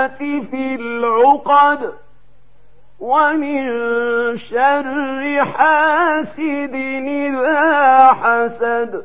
النفاثات في العقد ومن شر حاسد إذا حسد.